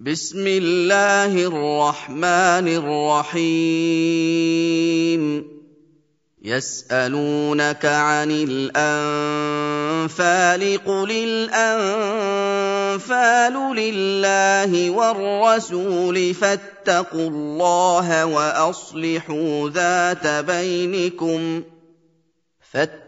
بسم الله الرحمن الرحيم. يسألونك عن الأنفال قل الأنفال لله والرسول فاتقوا الله وأصلحوا ذات بينكم فاتقوا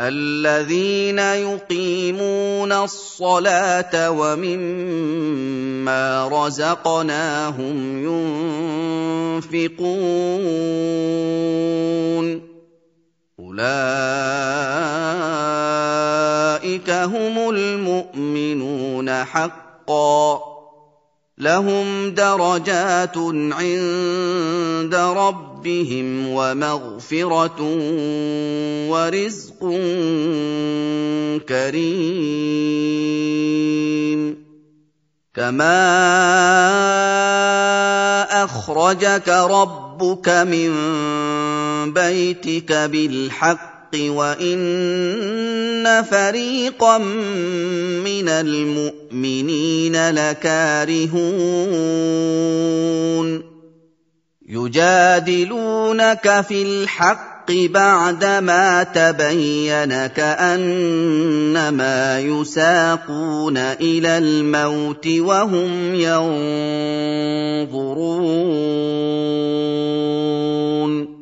الذين يقيمون الصلاة ومما رزقناهم ينفقون. أولئك هم المؤمنون حقا. لهم درجات عند ربهم ومغفرة ورزق كريم. كما اخرجك ربك من بيتك بالحق وإن فريقا من المؤمنين لكارهون. يجادلونك في الحق بعدما تبين كأنما يساقون إلى الموت وهم ينظرون.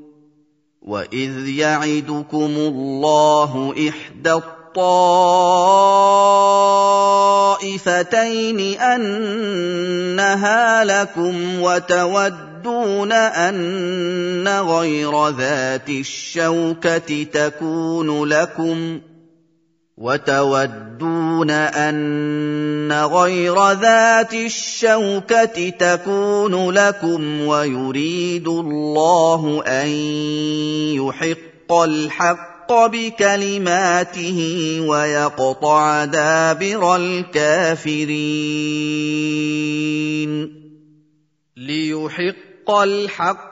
واذ يعدكم الله احدى الطائفتين انها لكم وتودون ان غير ذات الشوكه تكون لكم وتودون أن غير ذات الشوكة تكون لكم ويريد الله أن يحق الحق بكلماته ويقطع دابر الكافرين. ليحق الحق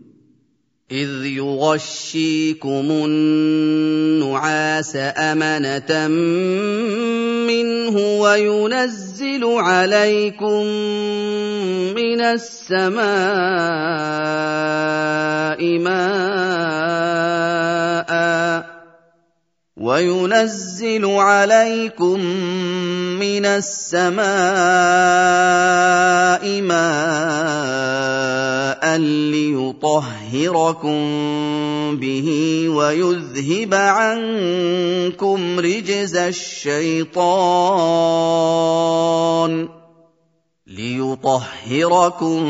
إذ يغشيكم النعاس أمنة منه وينزل عليكم من السماء ماء وينزل عليكم من السماء ماء ليطهركم به ويذهب عنكم رجز الشيطان ليطهركم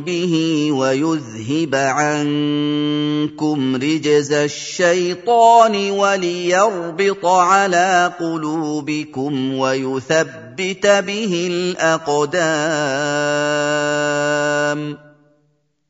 به ويذهب عنكم رجز الشيطان وليربط على قلوبكم ويثبت به الأقدام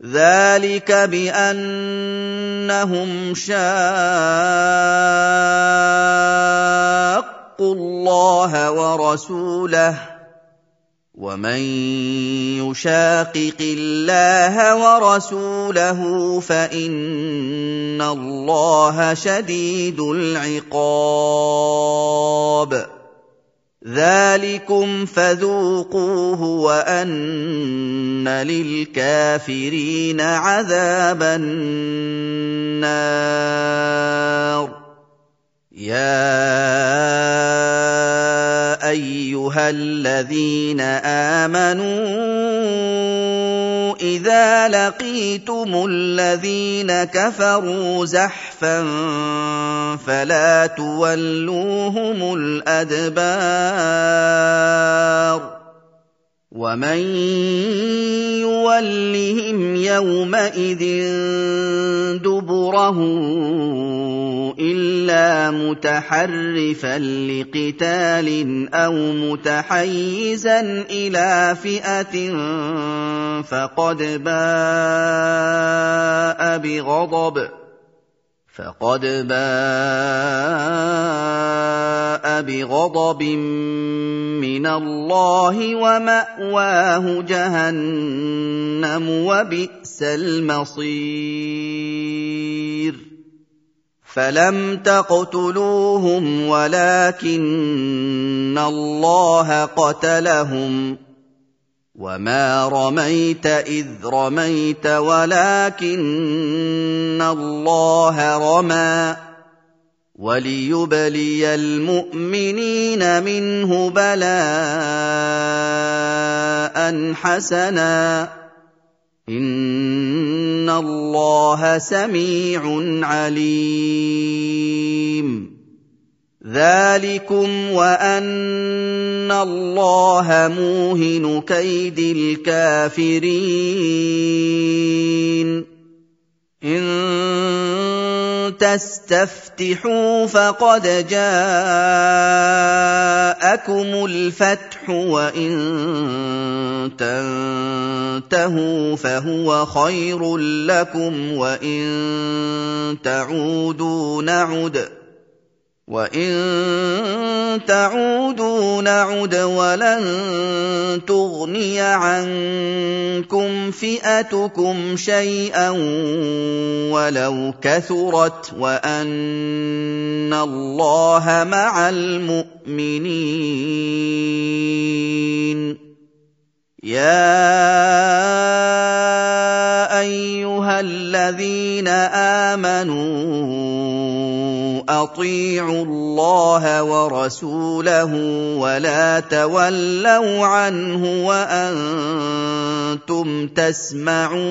ذلك بأنهم شاقوا الله ورسوله ومن يشاقق الله ورسوله فإن الله شديد العقاب ذلكم فذوقوه وان للكافرين عذاب النار يا ايها الذين امنوا إذا لقيتم الذين كفروا زحفا فلا تولوهم الأدبار ومن يولهم يومئذ دبره الا متحرفا لقتال أو متحيزا إلى فئه فقد باء بغضب فقد باء بغضب من الله وماواه جهنم وبئس المصير فلم تقتلوهم ولكن الله قتلهم وما رميت اذ رميت ولكن الله رمى وليبلي المؤمنين منه بلاء حسنا ان الله سميع عليم ذلكم وان الله موهن كيد الكافرين ان تستفتحوا فقد جاءكم الفتح وان تنتهوا فهو خير لكم وان تعودوا نعد وان تعودوا نعد ولن تغني عنكم فئتكم شيئا ولو كثرت وان الله مع المؤمنين يا ايها الذين امنوا اطيعوا الله ورسوله ولا تولوا عنه وأنتم تسمعون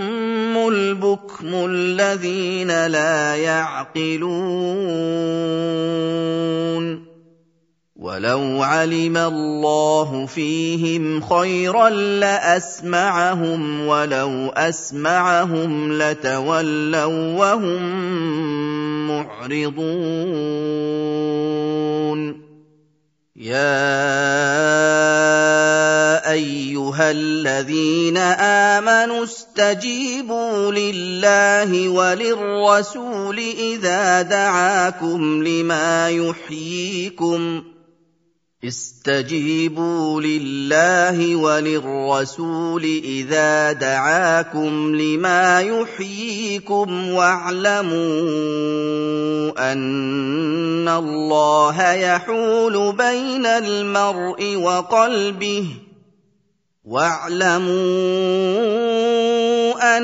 البكم الذين لا يعقلون. ولو علم الله فيهم خيرا لأسمعهم ولو أسمعهم لتولوا وهم معرضون. يا ايها الذين امنوا استجيبوا لله وللرسول اذا دعاكم لما يحييكم اسْتَجِيبُوا لِلَّهِ وَلِلرَّسُولِ إِذَا دَعَاكُمْ لِمَا يُحْيِيكُمْ وَاعْلَمُوا أَنَّ اللَّهَ يَحُولُ بَيْنَ الْمَرْءِ وَقَلْبِهِ واعلموا أن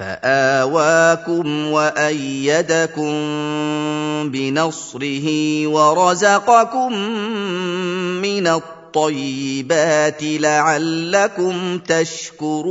فآواكم وأيدكم بنصره ورزقكم من الطيب الطيبات لعلكم تشكرون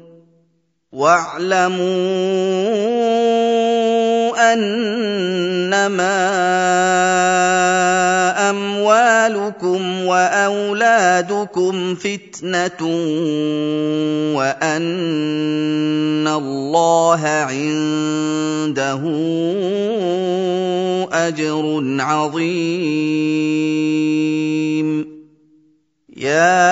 واعلموا أنما أموالكم وأولادكم فتنة وأن الله عنده أجر عظيم. يا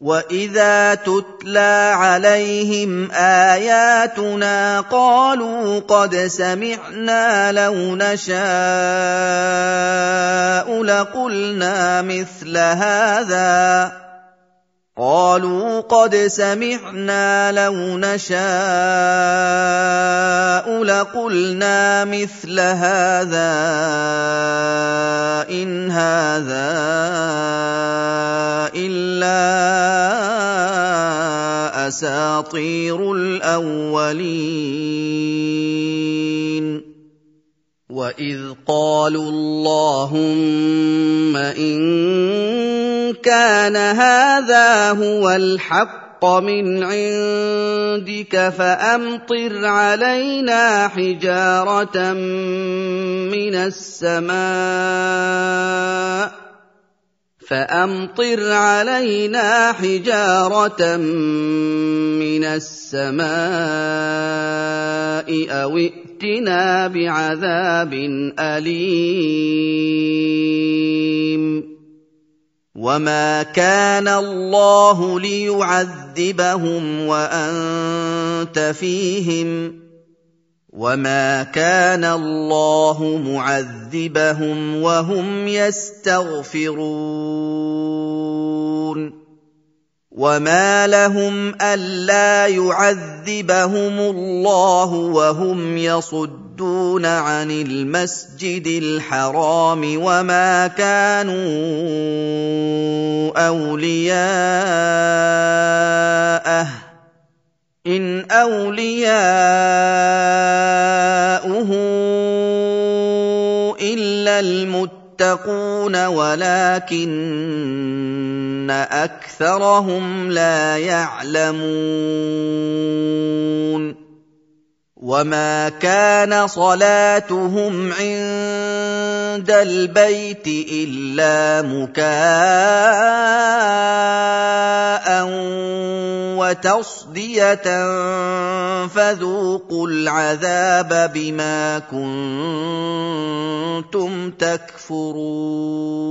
واذا تتلى عليهم اياتنا قالوا قد سمعنا لو نشاء لقلنا مثل هذا قالوا قد سمعنا لو نشاء لقلنا مثل هذا إن هذا إلا أساطير الأولين. واذ قالوا اللهم ان كان هذا هو الحق من عندك فأمطر علينا حجارة من السماء فأمطر علينا حجارة من السماء أو ائتنا بعذاب أليم وما كان الله ليعذبهم وانت فيهم وما كان الله معذبهم وهم يستغفرون وما لهم الا يعذبهم الله وهم يصدون عن المسجد الحرام وما كانوا اولياءه ان اولياؤه الا المتقون ولكن أكثرهم لا يعلمون وما كان صلاتهم عند البيت الا مكاء وتصديه فذوقوا العذاب بما كنتم تكفرون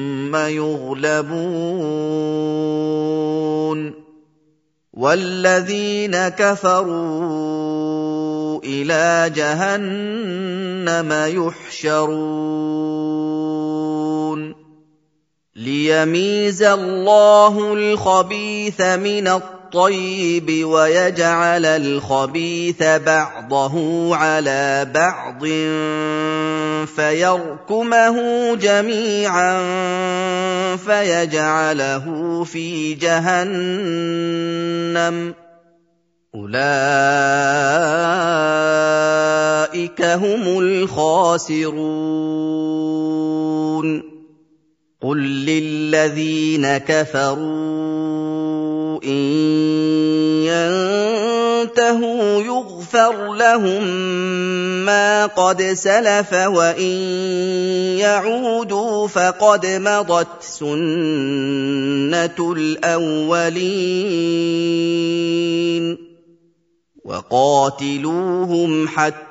يغلبون والذين كفروا إلى جهنم يحشرون ليميز الله الخبيث من الطيب الطيب ويجعل الخبيث بعضه على بعض فيركمه جميعا فيجعله في جهنم. أولئك هم الخاسرون. قل للذين كفروا ان ينتهوا يغفر لهم ما قد سلف وان يعودوا فقد مضت سنه الاولين وقاتلوهم حتى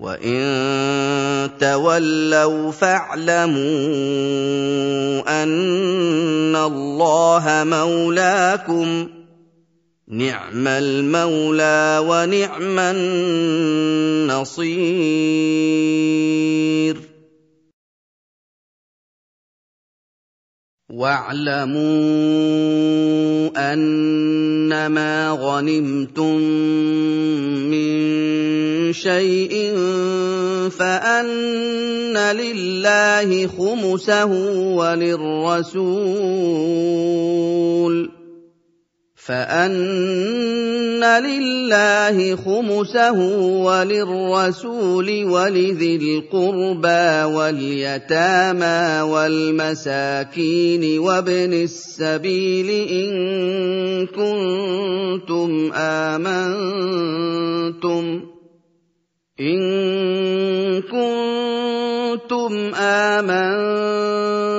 وان تولوا فاعلموا ان الله مولاكم نعم المولى ونعم النصير واعلموا أنما غنمتم من شيء فأن لله خمسه وللرسول فان لله خمسه وللرسول ولذي القربى واليتامى والمساكين وابن السبيل ان كنتم امنتم ان كنتم امنتم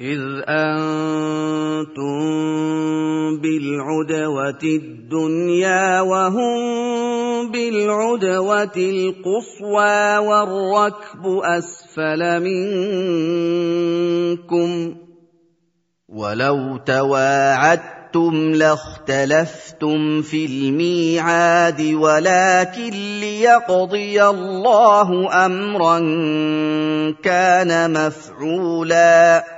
إذ أنتم بالعدوة الدنيا وهم بالعدوة القصوى والركب أسفل منكم ولو تواعدتم لاختلفتم في الميعاد ولكن ليقضي الله أمرا كان مفعولا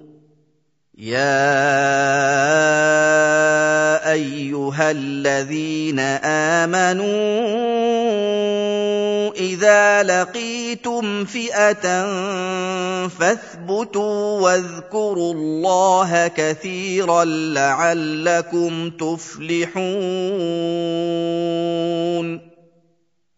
يا ايها الذين امنوا اذا لقيتم فئه فاثبتوا واذكروا الله كثيرا لعلكم تفلحون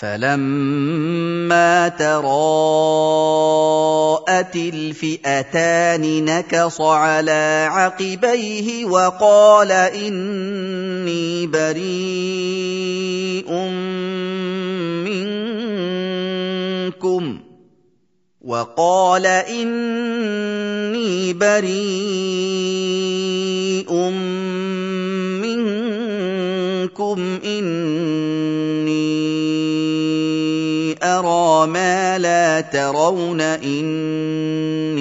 فلما تراءت الفئتان نكص على عقبيه وقال اني بريء منكم وقال اني بريء منكم أرى ما لا ترون إني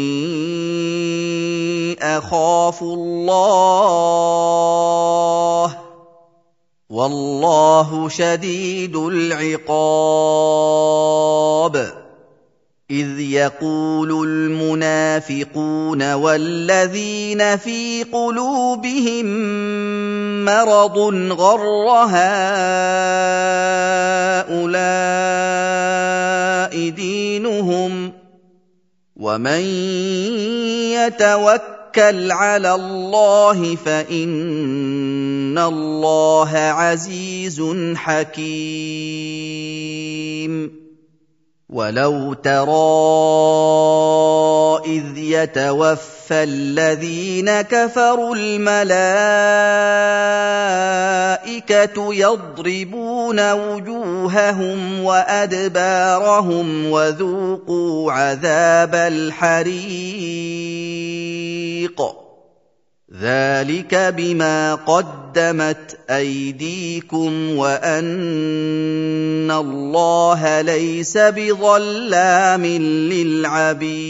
أخاف الله والله شديد العقاب اذ يقول المنافقون والذين في قلوبهم مرض غر هؤلاء دينهم ومن يتوكل على الله فإن الله عزيز حكيم. ولو ترى إذ يتوفى الذين كفروا الملائكة يضربون وجوههم وادبارهم وذوقوا عذاب الحريق. ذلك بما قدمت ايديكم وان الله ليس بظلام للعبيد.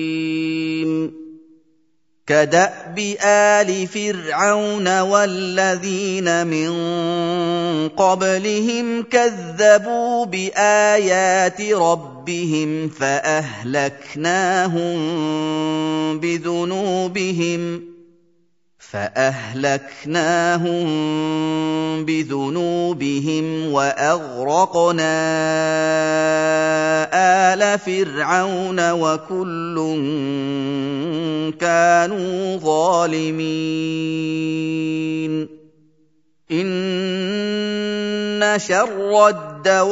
كدأب آل فرعون والذين من قبلهم كذبوا بآيات ربهم فأهلكناهم بذنوبهم فأهلكناهم بذنوبهم وأغرقنا آل فرعون وكل كانوا ظالمين. إن شر الدواب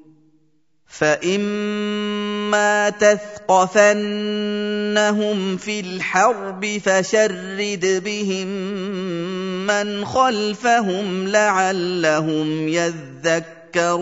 فإما تثقفنهم في الحرب فشرد بهم من خلفهم لعلهم يذكرون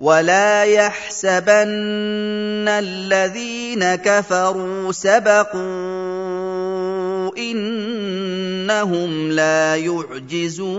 ولا يحسبن الذين كفروا سبقوا انهم لا يعجزون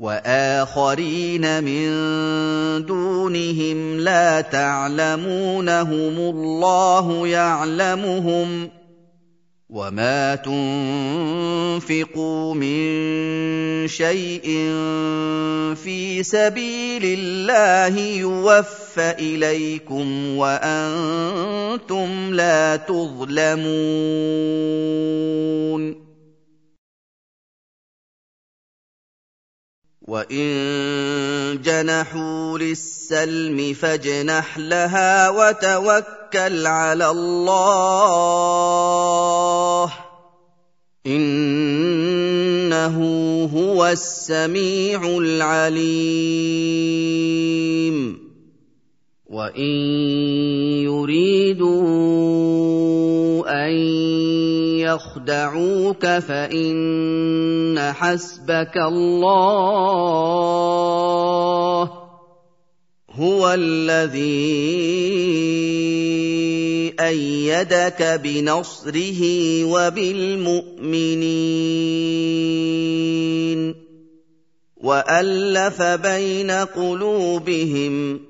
وآخرين من دونهم لا تعلمونهم الله يعلمهم وما تنفقوا من شيء في سبيل الله يوفى إليكم وأنتم لا تظلمون وان جنحوا للسلم فاجنح لها وتوكل على الله انه هو السميع العليم وان يريدوا ان يخدعوك فإن حسبك الله هو الذي أيدك بنصره وبالمؤمنين وألف بين قلوبهم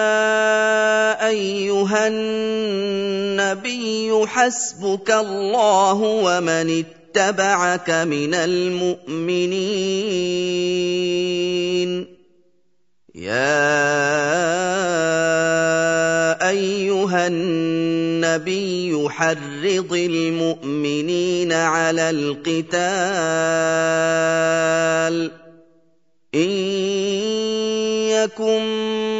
أيها النبي حسبك الله ومن اتبعك من المؤمنين. يا أيها النبي حرض المؤمنين على القتال إن يكن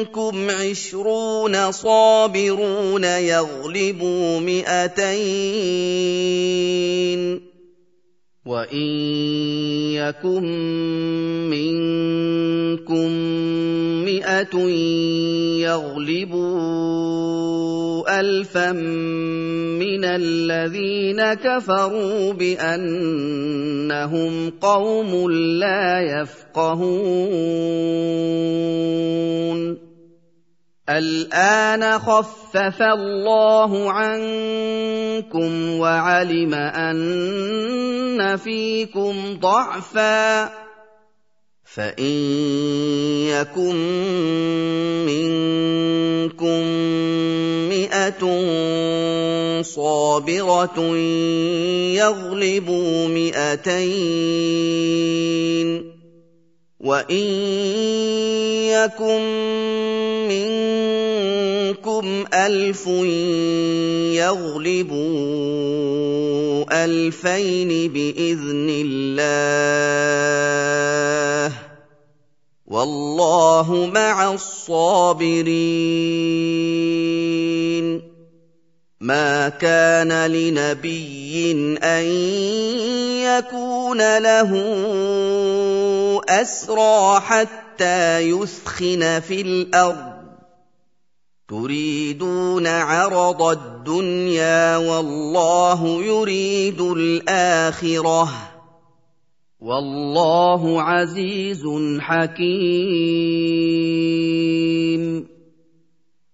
منكم عشرون صابرون يغلبوا مئتين. وإن يكن منكم مئة يغلبوا الفا من الذين كفروا بأنهم قوم لا يفقهون. الآن خفف الله عنكم وعلم أن فيكم ضعفا فإن يكن منكم مئة صابرة يغلبوا مئتين وان يكن منكم الف يغلبوا الفين باذن الله والله مع الصابرين ما كان لنبي ان يكون له أسرى حتى يثخن في الأرض. تريدون عرض الدنيا والله يريد الآخرة. والله عزيز حكيم.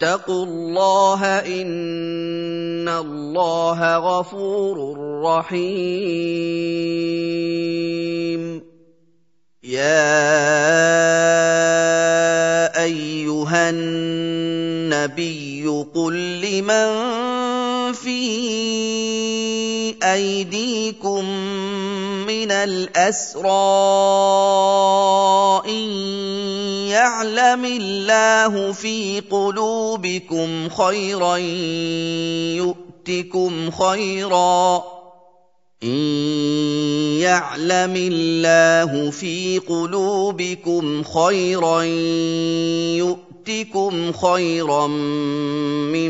واتقوا الله إن الله غفور رحيم. يا أيها النبي قل لمن في أيديكم من الأسرى إن يعلم الله في قلوبكم خيرا يؤتكم خيرا. إن يعلم الله في قلوبكم خيرا يؤتكم خيرا مما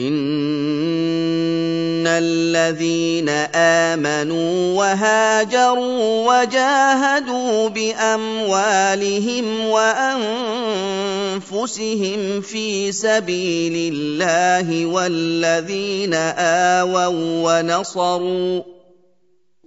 ان الذين امنوا وهاجروا وجاهدوا باموالهم وانفسهم في سبيل الله والذين اووا ونصروا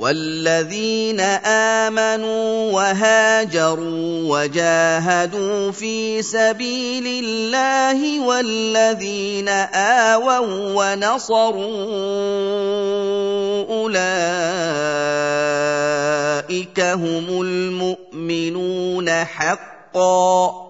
والذين امنوا وهاجروا وجاهدوا في سبيل الله والذين اووا ونصروا اولئك هم المؤمنون حقا